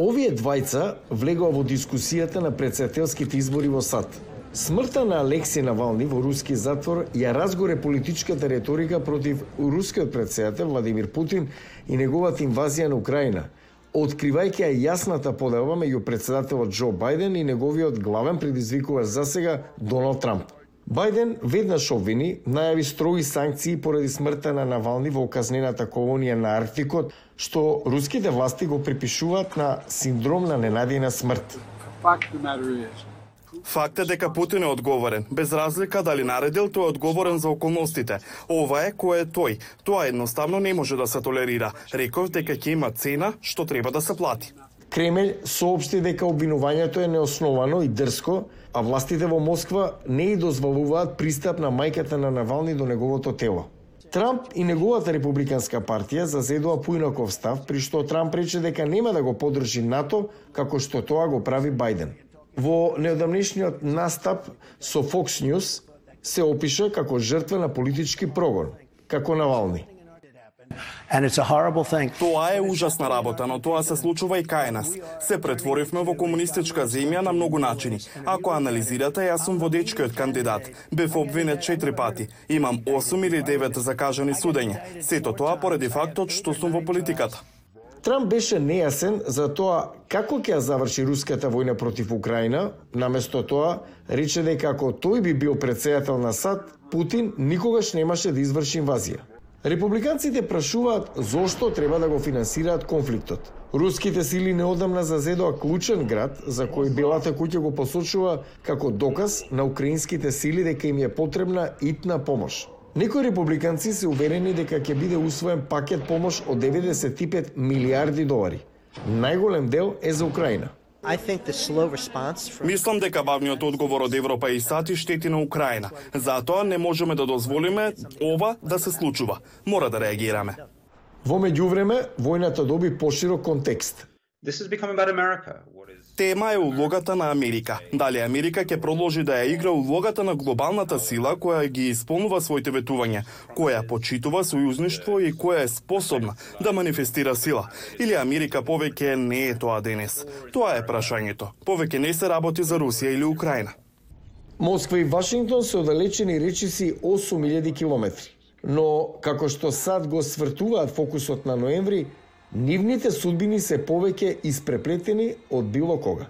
Овие двајца влегоа во дискусијата на председателските избори во САД. Смртта на Алексеј Навални во руски затвор ја разгоре политичката реторика против рускиот председател Владимир Путин и неговата инвазија на Украина, откривајќи ја јасната поделба меѓу председателот Џо Бајден и неговиот главен предизвикувач за сега Доналд Трамп. Бајден веднаш обвини, најави строги санкции поради смртта на Навални во оказнената колонија на Арктикот, што руските власти го припишуваат на синдром на ненадејна смрт. Факт е дека Путин е одговорен, без разлика дали наредил тој е одговорен за околностите. Ова е кој е тој. Тоа едноставно не може да се толерира. Реков дека ќе има цена што треба да се плати. Кремљ соопшти дека обвинувањето е неосновано и дрско, а властите во Москва не и дозволуваат пристап на мајката на Навални до неговото тело. Трамп и неговата републиканска партија зазедува поинаков став, при што Трамп рече дека нема да го подржи НАТО како што тоа го прави Бајден. Во неодамнешниот настап со Fox News се опиша како жртва на политички прогон, како Навални. Тоа е ужасна работа, но тоа се случува и кај нас. Се претворивме во комунистичка земја на многу начини. Ако анализирате, јас сум водечкиот кандидат. Бев обвинет четири пати. Имам 8 или 9 закажани судења. Сето тоа поради фактот што сум во политиката. Трамп беше нејасен за тоа како ќе ја заврши руската војна против Украина, наместо тоа рече дека ако тој би бил председател на САД, Путин никогаш немаше да изврши инвазија. Републиканците прашуваат зошто треба да го финансираат конфликтот. Руските сили неодамна зазедоа клучен град за кој Белата куќа го посочува како доказ на украинските сили дека им е потребна итна помош. Некои републиканци се уверени дека ќе биде усвоен пакет помош од 95 милиарди долари. Најголем дел е за Украина. I think the slow response from Мислам дека бавниот одговор од Европа и САД и штети на Украина. Затоа не можеме да дозволиме ова да се случува. Мора да реагираме. Во меѓувреме, војната доби поширок контекст. This has become about America. What is Тема е улогата на Америка. Дали Америка ќе продолжи да ја игра улогата на глобалната сила која ги исполнува своите ветувања, која почитува сојузништво и која е способна да манифестира сила. Или Америка повеќе не е тоа денес. Тоа е прашањето. Повеќе не се работи за Русија или Украина. Москва и Вашингтон се оддалечени речиси 8000 километри. Но, како што сад го свртуваат фокусот на ноември, нивните судбини се повеќе испреплетени од било кога.